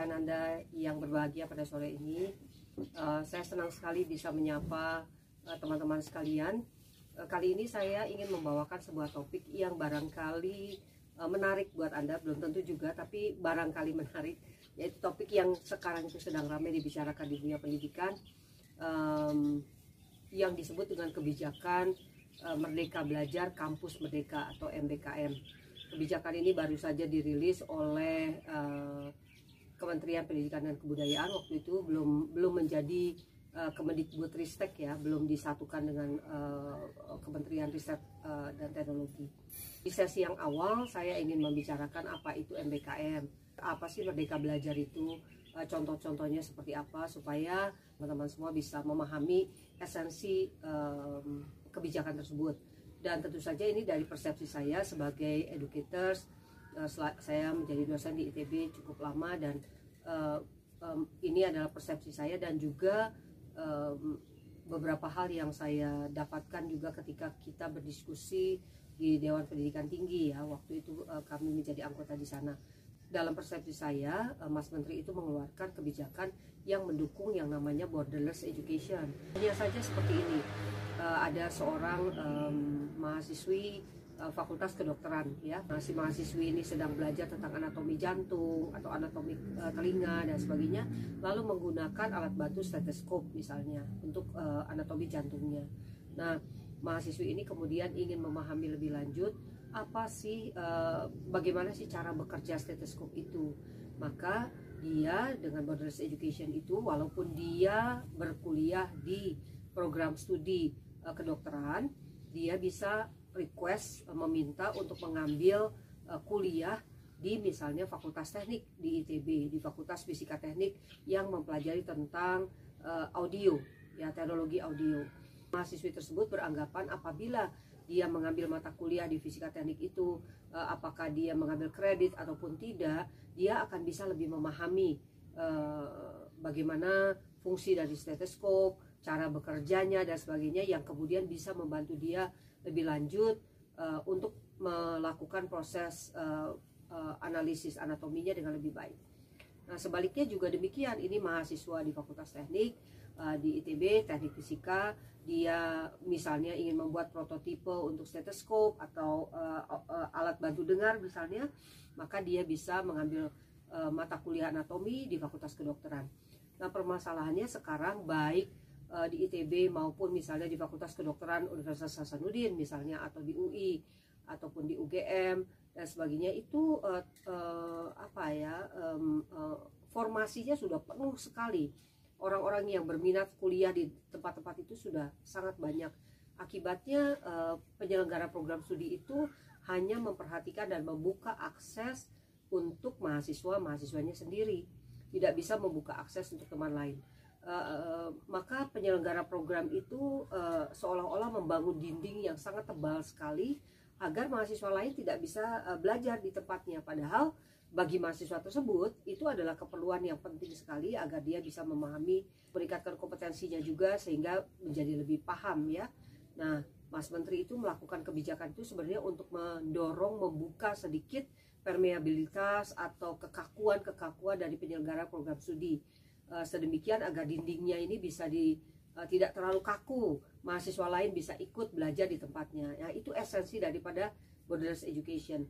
uh, uh, Ananda yang berbahagia pada sore ini. Uh, saya senang sekali bisa menyapa uh, teman-teman sekalian. Uh, kali ini saya ingin membawakan sebuah topik yang barangkali uh, menarik buat Anda, belum tentu juga, tapi barangkali menarik, yaitu topik yang sekarang itu sedang ramai dibicarakan di dunia pendidikan, um, yang disebut dengan kebijakan uh, Merdeka Belajar Kampus Merdeka atau MBKM kebijakan ini baru saja dirilis oleh uh, Kementerian Pendidikan dan Kebudayaan waktu itu belum belum menjadi uh, Kemendikbudristek ya belum disatukan dengan uh, Kementerian Riset uh, dan Teknologi. Di sesi yang awal saya ingin membicarakan apa itu MBKM, apa sih Merdeka Belajar itu, uh, contoh-contohnya seperti apa supaya teman-teman semua bisa memahami esensi um, kebijakan tersebut. Dan tentu saja ini dari persepsi saya sebagai educators saya menjadi dosen di ITB cukup lama dan uh, um, ini adalah persepsi saya dan juga um, beberapa hal yang saya dapatkan juga ketika kita berdiskusi di Dewan Pendidikan Tinggi ya. Waktu itu uh, kami menjadi anggota di sana. Dalam persepsi saya uh, Mas Menteri itu mengeluarkan kebijakan yang mendukung yang namanya borderless education. Hanya saja seperti ini. Uh, ada seorang um, mahasiswi Fakultas Kedokteran ya. Masih mahasiswi ini sedang belajar tentang anatomi jantung atau anatomi uh, telinga dan sebagainya lalu menggunakan alat bantu stetoskop misalnya untuk uh, anatomi jantungnya. Nah mahasiswi ini kemudian ingin memahami lebih lanjut apa sih uh, bagaimana sih cara bekerja stetoskop itu. Maka dia dengan borderless education itu walaupun dia berkuliah di program studi kedokteran dia bisa request uh, meminta untuk mengambil uh, kuliah di misalnya Fakultas Teknik di ITB di Fakultas Fisika Teknik yang mempelajari tentang uh, audio ya teknologi audio. Mahasiswi tersebut beranggapan apabila dia mengambil mata kuliah di fisika teknik itu apakah dia mengambil kredit ataupun tidak dia akan bisa lebih memahami bagaimana fungsi dari stetoskop cara bekerjanya dan sebagainya yang kemudian bisa membantu dia lebih lanjut uh, untuk melakukan proses uh, uh, analisis anatominya dengan lebih baik. Nah sebaliknya juga demikian ini mahasiswa di Fakultas Teknik uh, di ITB Teknik Fisika dia misalnya ingin membuat prototipe untuk stetoskop atau uh, uh, alat bantu dengar misalnya maka dia bisa mengambil uh, mata kuliah anatomi di Fakultas Kedokteran. Nah permasalahannya sekarang baik uh, di ITB maupun misalnya di Fakultas Kedokteran Universitas Hasanuddin misalnya atau di UI ataupun di UGM dan sebagainya itu uh, uh, apa ya um, uh, formasinya sudah penuh sekali. Orang-orang yang berminat kuliah di tempat-tempat itu sudah sangat banyak. Akibatnya uh, penyelenggara program studi itu hanya memperhatikan dan membuka akses untuk mahasiswa mahasiswanya sendiri. Tidak bisa membuka akses untuk teman lain uh, maka penyelenggara program itu uh, seolah-olah membangun dinding yang sangat tebal sekali agar mahasiswa lain tidak bisa uh, belajar di tempatnya. Padahal bagi mahasiswa tersebut itu adalah keperluan yang penting sekali agar dia bisa memahami meningkatkan kompetensinya juga sehingga menjadi lebih paham ya. Nah Mas Menteri itu melakukan kebijakan itu sebenarnya untuk mendorong membuka sedikit permeabilitas atau kekakuan-kekakuan dari penyelenggara program studi uh, sedemikian agar dindingnya ini bisa di uh, tidak terlalu kaku. Mahasiswa lain bisa ikut belajar di tempatnya. Ya itu esensi daripada borderless education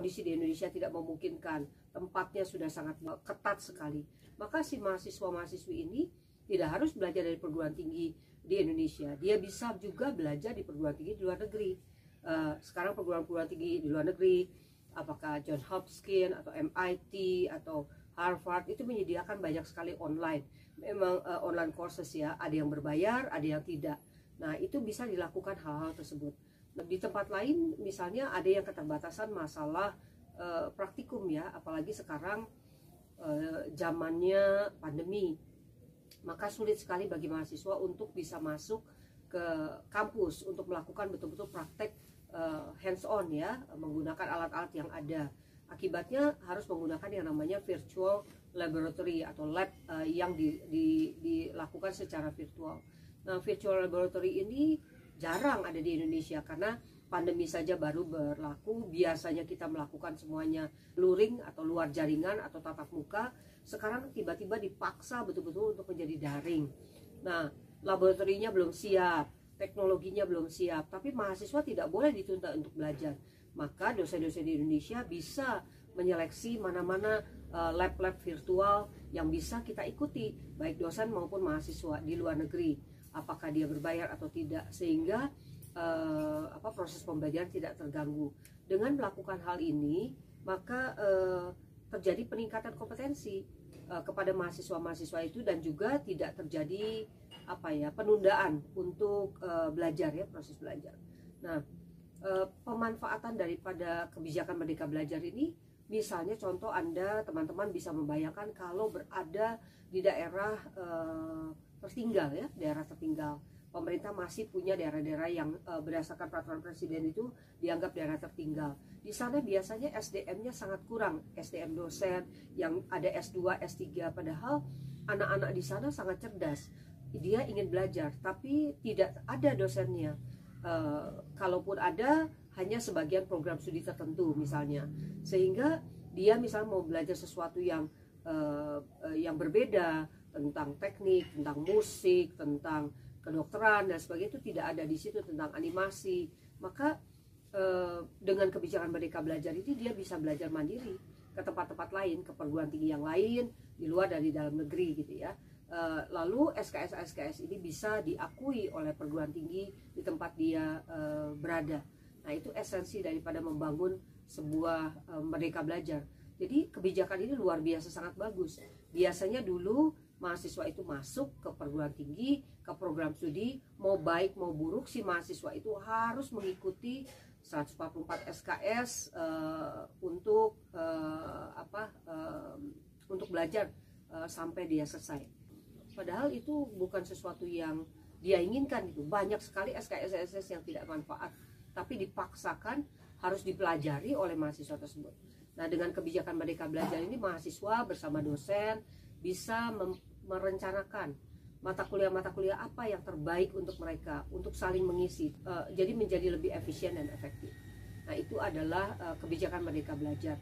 kondisi di Indonesia tidak memungkinkan. Tempatnya sudah sangat ketat sekali. Maka si mahasiswa-mahasiswi ini tidak harus belajar dari perguruan tinggi di Indonesia. Dia bisa juga belajar di perguruan tinggi di luar negeri. Uh, sekarang perguruan-perguruan tinggi di luar negeri apakah John Hopkins atau MIT atau Harvard itu menyediakan banyak sekali online. Memang uh, online courses ya. Ada yang berbayar ada yang tidak. Nah itu bisa dilakukan hal-hal tersebut di tempat lain misalnya ada yang keterbatasan masalah uh, praktikum ya apalagi sekarang uh, zamannya pandemi maka sulit sekali bagi mahasiswa untuk bisa masuk ke kampus untuk melakukan betul-betul praktek uh, hands on ya menggunakan alat-alat yang ada Akibatnya harus menggunakan yang namanya virtual laboratory atau lab uh, yang di, di, dilakukan secara virtual. Nah, virtual laboratory ini jarang ada di Indonesia karena pandemi saja baru berlaku. Biasanya kita melakukan semuanya luring atau luar jaringan atau tatap muka. Sekarang tiba-tiba dipaksa betul-betul untuk menjadi daring. Nah, laboratorinya belum siap, teknologinya belum siap, tapi mahasiswa tidak boleh dituntut untuk belajar maka dosen-dosen di Indonesia bisa menyeleksi mana-mana eh, lab-lab virtual yang bisa kita ikuti baik dosen maupun mahasiswa di luar negeri apakah dia berbayar atau tidak sehingga uh, apa proses pembelajaran tidak terganggu. Dengan melakukan hal ini maka uh, terjadi peningkatan kompetensi uh, kepada mahasiswa-mahasiswa itu dan juga tidak terjadi apa ya penundaan untuk uh, belajar ya proses belajar. Nah Eh, pemanfaatan daripada kebijakan Merdeka Belajar ini misalnya contoh Anda teman-teman bisa membayangkan kalau berada di daerah uh, tertinggal ya daerah tertinggal. Pemerintah masih punya daerah-daerah yang uh, berdasarkan peraturan presiden itu dianggap daerah tertinggal. Di sana biasanya SDM-nya sangat kurang. SDM dosen yang ada S2 S3 padahal anak-anak di sana sangat cerdas. Dia ingin belajar tapi tidak ada dosennya. Uh, kalaupun ada hanya sebagian program studi tertentu misalnya. Sehingga dia misalnya mau belajar sesuatu yang uh, yang berbeda tentang teknik tentang musik tentang kedokteran dan sebagainya itu tidak ada di situ tentang animasi maka uh, dengan kebijakan Merdeka Belajar ini dia bisa belajar mandiri ke tempat-tempat lain ke perguruan tinggi yang lain di luar dari dalam negeri gitu ya Eh, lalu SKS SKS ini bisa diakui oleh perguruan tinggi di tempat dia uh, berada. Nah itu esensi daripada membangun sebuah uh, merdeka belajar. Jadi kebijakan ini luar biasa sangat bagus. Biasanya dulu mahasiswa itu masuk ke perguruan tinggi, ke program studi, mau baik mau buruk si mahasiswa itu harus mengikuti 144 SKS uh, untuk uh, apa uh, untuk belajar uh, sampai dia selesai. Padahal itu bukan sesuatu yang dia inginkan itu banyak sekali SKS SKS yang tidak manfaat tapi dipaksakan harus dipelajari oleh mahasiswa tersebut. Nah dengan kebijakan Merdeka Belajar ini mahasiswa bersama dosen bisa merencanakan mata kuliah-mata kuliah apa yang terbaik untuk mereka untuk saling mengisi uh, jadi menjadi lebih efisien dan efektif. Nah itu adalah uh, kebijakan Merdeka Belajar.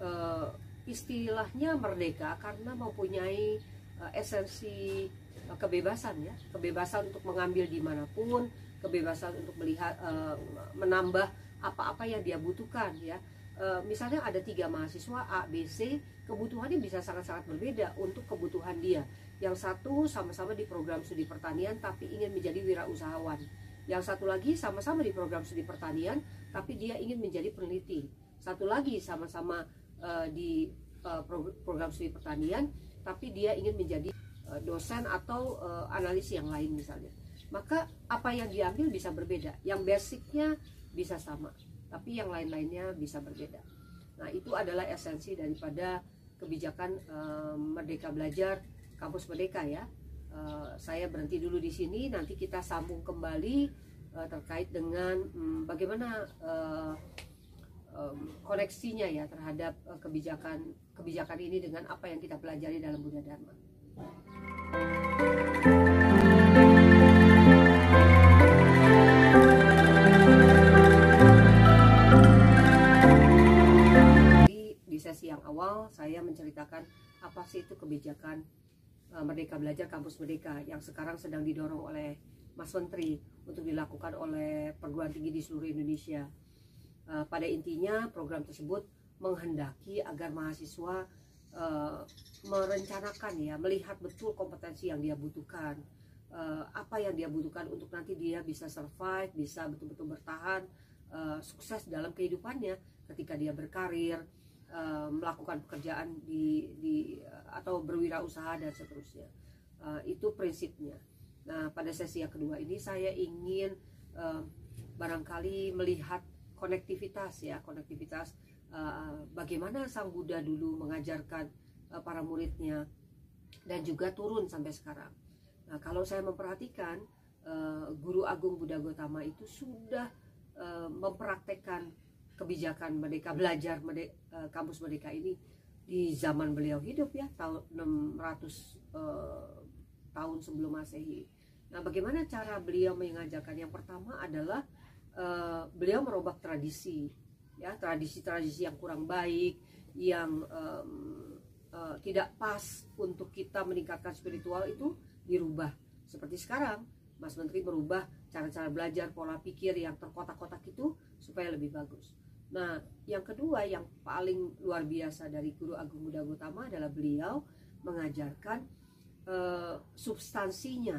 Uh, istilahnya merdeka karena mempunyai uh, esensi uh, kebebasan ya kebebasan untuk mengambil di mana pun kebebasan untuk melihat uh, menambah apa-apa yang dia butuhkan ya uh, misalnya ada tiga mahasiswa A B C kebutuhannya bisa sangat-sangat berbeda untuk kebutuhan dia. Yang satu sama-sama di program studi pertanian tapi ingin menjadi wirausahawan. Yang satu lagi sama-sama di program studi pertanian tapi dia ingin menjadi peneliti. Satu lagi sama-sama uh, di uh, program studi pertanian tapi dia ingin menjadi dosen atau uh, analis yang lain misalnya. Maka apa yang diambil bisa berbeda. Yang basicnya bisa sama tapi yang lain-lainnya bisa berbeda nah itu adalah esensi daripada kebijakan uh, Merdeka Belajar Kampus Merdeka ya uh, saya berhenti dulu di sini nanti kita sambung kembali uh, terkait dengan um, bagaimana koneksinya ya terhadap kebijakan kebijakan ini dengan apa yang kita pelajari dalam Buddha Dharma. Sesi yang awal saya menceritakan apa sih itu kebijakan uh, Merdeka Belajar Kampus Merdeka yang sekarang sedang didorong oleh Mas Menteri untuk dilakukan oleh perguruan tinggi di seluruh Indonesia. Uh, pada intinya program tersebut menghendaki agar mahasiswa uh, merencanakan ya melihat betul kompetensi yang dia butuhkan uh, apa yang dia butuhkan untuk nanti dia bisa survive bisa betul-betul bertahan sukses dalam kehidupannya ketika dia berkarir uh, melakukan pekerjaan di, di atau berwirausaha dan seterusnya uh, itu prinsipnya nah pada sesi yang kedua ini saya ingin uh, barangkali melihat konektivitas ya konektivitas uh, bagaimana sang Buddha dulu mengajarkan uh, para muridnya dan juga turun sampai sekarang. Nah kalau saya memperhatikan uh, Guru Agung Buddha Gotama itu sudah uh, mempraktekkan kebijakan Merdeka Belajar Merdeka, uh, kampus Merdeka ini di zaman beliau hidup ya tahun 600 uh, tahun sebelum Masehi. Nah, bagaimana cara beliau mengajarkan? Yang pertama adalah uh, beliau merubah tradisi, ya tradisi-tradisi yang kurang baik, yang um, uh, tidak pas untuk kita meningkatkan spiritual itu dirubah. Seperti sekarang, Mas Menteri merubah cara-cara belajar, pola pikir yang terkotak-kotak itu supaya lebih bagus. Nah, yang kedua yang paling luar biasa dari Guru Agung Buddha Gautama adalah beliau mengajarkan uh, substansinya.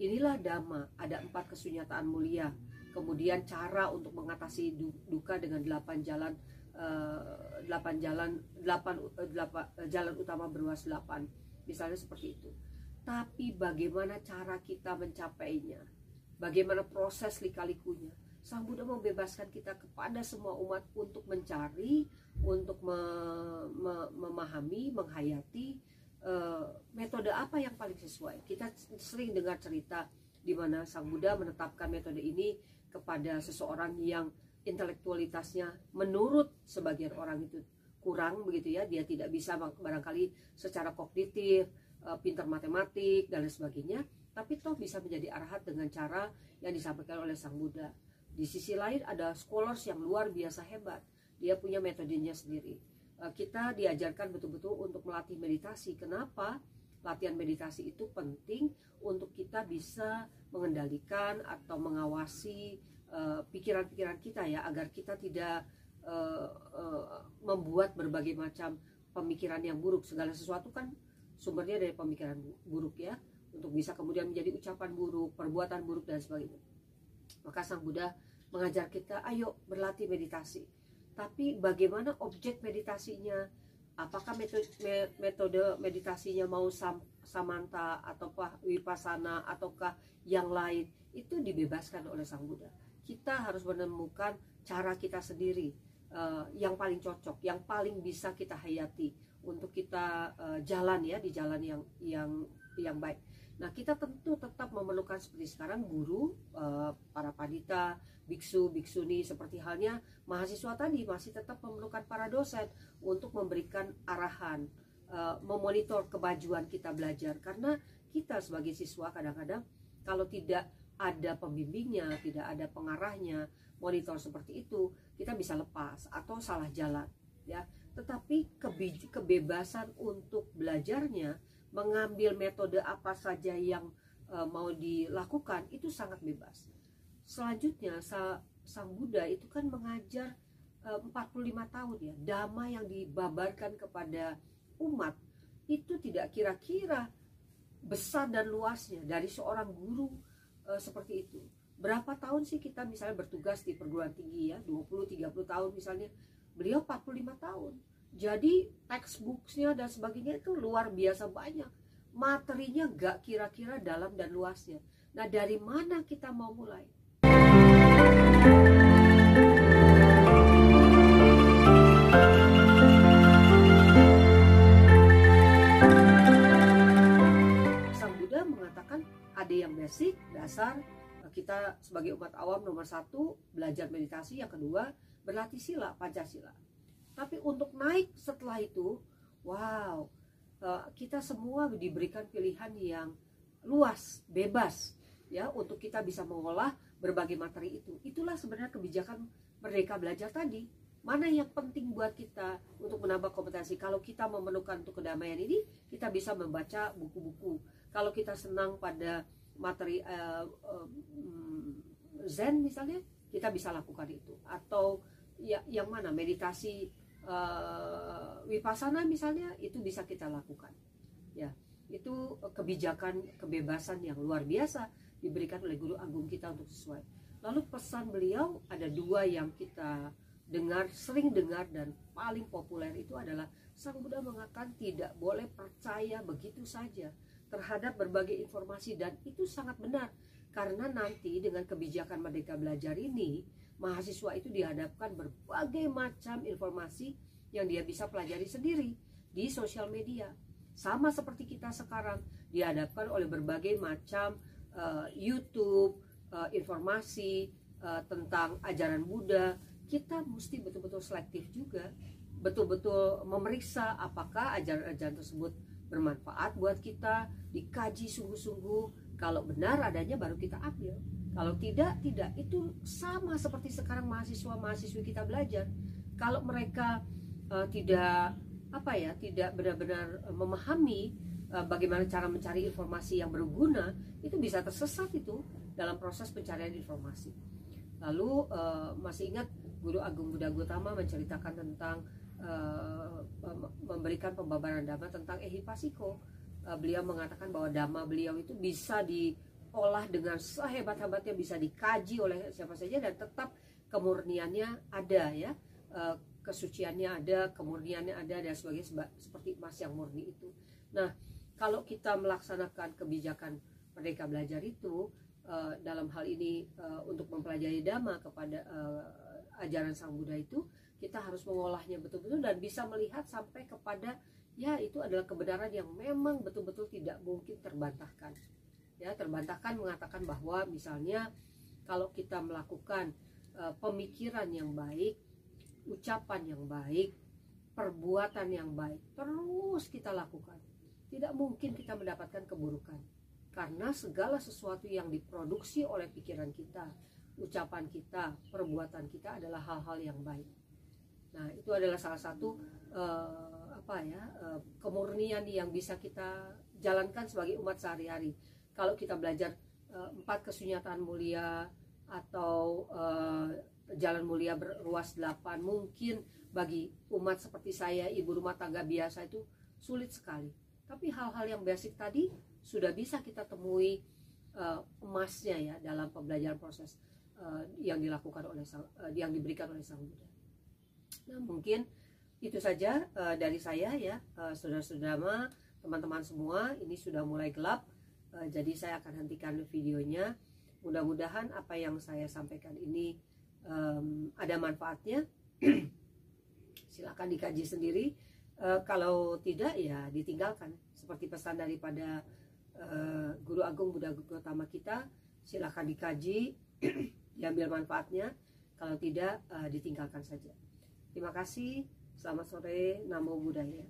Inilah dhamma, ada empat kesunyataan mulia. Kemudian cara untuk mengatasi duka dengan delapan jalan uh, delapan jalan delapan, uh, delapan jalan utama berluas delapan. Misalnya seperti itu. Tapi bagaimana cara kita mencapainya? Bagaimana proses lika-likunya? Sang Buddha membebaskan kita kepada semua umat untuk mencari, untuk me, me, memahami, menghayati uh, metode apa yang paling sesuai. Kita sering dengar cerita di mana Sang Buddha menetapkan metode ini kepada seseorang yang intelektualitasnya menurut sebagian orang itu kurang begitu ya, dia tidak bisa barangkali secara kognitif, uh, pintar matematik dan sebagainya, tapi toh bisa menjadi arahat dengan cara yang disampaikan oleh Sang Buddha di sisi lain ada scholars yang luar biasa hebat. Dia punya metodenya sendiri. Eh, kita diajarkan betul-betul untuk melatih meditasi. Kenapa? Latihan meditasi itu penting untuk kita bisa mengendalikan atau mengawasi eh, pikiran-pikiran uh, kita ya agar kita tidak uh, uh, membuat berbagai macam pemikiran yang buruk. Segala sesuatu kan sumbernya dari pemikiran buruk ya untuk bisa kemudian menjadi ucapan buruk, perbuatan buruk dan sebagainya. Maka Sang Buddha mengajar kita, ayo berlatih meditasi. Tapi bagaimana objek meditasinya? Apakah metode, metode meditasinya mau sam, samanta ataukah wipasana ataukah yang lain? Itu dibebaskan oleh Sang Buddha. Kita harus menemukan cara kita sendiri uh, yang paling cocok, yang paling bisa kita hayati untuk kita uh, jalan ya di jalan yang yang yang baik. Nah, kita tentu tetap memerlukan seperti sekarang guru, uh, para padita, biksu, biksuni seperti halnya mahasiswa tadi masih tetap memerlukan para dosen untuk memberikan arahan, uh, memonitor kebajuan kita belajar karena kita sebagai siswa kadang-kadang kalau tidak ada pembimbingnya, tidak ada pengarahnya, monitor seperti itu, kita bisa lepas atau salah jalan, ya. Tetapi kebebasan untuk belajarnya, mengambil metode apa saja yang uh, mau dilakukan itu sangat bebas. Selanjutnya sang Buddha itu kan mengajar e, uh, 45 tahun ya dhamma yang dibabarkan kepada umat itu tidak kira-kira besar dan luasnya dari seorang guru uh, seperti itu. Berapa tahun sih kita misalnya bertugas di perguruan tinggi ya 20-30 tahun misalnya beliau 45 tahun jadi textbooksnya dan sebagainya itu luar biasa banyak. Materinya gak kira-kira dalam dan luasnya. Nah dari mana kita mau mulai? Sang Buddha mengatakan ada yang basic, dasar, kita sebagai umat awam nomor satu belajar meditasi, yang kedua berlatih sila, pancasila. Tapi untuk naik setelah itu, wow, eh, kita semua diberikan pilihan yang luas, bebas, ya untuk kita bisa mengolah berbagai materi itu. Itulah sebenarnya kebijakan merdeka belajar tadi. Mana yang penting buat kita untuk menambah kompetensi? Kalau kita memerlukan untuk kedamaian ini, kita bisa membaca buku-buku. Kalau kita senang pada materi uh, uh, Zen misalnya, kita bisa lakukan itu. Atau ya, yang mana meditasi uh, Vipassana misalnya, itu bisa kita lakukan. Ya, itu kebijakan kebebasan yang luar biasa diberikan oleh guru agung kita untuk sesuai. Lalu pesan beliau ada dua yang kita dengar, sering dengar dan paling populer itu adalah Sang Buddha mengatakan tidak boleh percaya begitu saja terhadap berbagai informasi dan itu sangat benar karena nanti dengan kebijakan merdeka belajar ini mahasiswa itu dihadapkan berbagai macam informasi yang dia bisa pelajari sendiri di sosial media. Sama seperti kita sekarang dihadapkan oleh berbagai macam uh, YouTube, uh, informasi uh, tentang ajaran Buddha. Kita mesti betul-betul selektif juga betul-betul memeriksa apakah ajaran-ajaran tersebut bermanfaat buat kita dikaji sungguh-sungguh. Kalau benar adanya baru kita ambil kalau tidak tidak. Itu sama seperti sekarang mahasiswa mahasiswi kita belajar. Kalau mereka uh, tidak apa ya tidak benar-benar memahami uh, bagaimana cara mencari informasi yang berguna itu bisa tersesat itu dalam proses pencarian informasi. Lalu uh, masih ingat Guru Agung Buddha Gautama menceritakan tentang uh, memberikan pembabaran dhamma tentang ehipasiko uh, beliau mengatakan bahwa dhamma beliau itu bisa diolah dengan sehebat-hebatnya bisa dikaji oleh siapa saja dan tetap kemurniannya ada ya. Uh, kesuciannya ada kemurniannya ada dan sebagainya seperti emas yang murni itu. Nah kalau kita melaksanakan kebijakan mereka belajar itu uh, dalam hal ini uh, untuk mempelajari dhamma kepada ajaran sang Buddha itu kita harus mengolahnya betul-betul dan bisa melihat sampai kepada ya itu adalah kebenaran yang memang betul-betul tidak mungkin terbantahkan ya terbantahkan mengatakan bahwa misalnya kalau kita melakukan uh, pemikiran yang baik ucapan yang baik, perbuatan yang baik terus kita lakukan. Tidak mungkin kita mendapatkan keburukan. Karena segala sesuatu yang diproduksi oleh pikiran kita, ucapan kita, perbuatan kita adalah hal-hal yang baik. Nah, itu adalah salah satu uh, apa ya, uh, kemurnian yang bisa kita jalankan sebagai umat sehari-hari. Kalau kita belajar uh, empat kesunyataan mulia atau uh, jalan mulia berluas delapan mungkin bagi umat seperti saya ibu rumah tangga biasa itu sulit sekali. Tapi hal-hal yang basic tadi sudah bisa kita temui uh, emasnya ya dalam pembelajaran proses uh, yang dilakukan oleh uh, yang diberikan oleh sang Buddha. Nah mungkin itu saja uh, dari saya ya uh, saudara-saudara teman-teman semua. Ini sudah mulai gelap jadi saya akan hentikan videonya. Mudah-mudahan apa yang saya sampaikan ini um, ada manfaatnya. Silakan dikaji sendiri. Uh, kalau tidak ya ditinggalkan. Seperti pesan daripada uh, guru agung Buddha Gautama kita silakan dikaji diambil manfaatnya. Kalau tidak uh, ditinggalkan saja. Terima kasih. Selamat sore. Namo buddhaya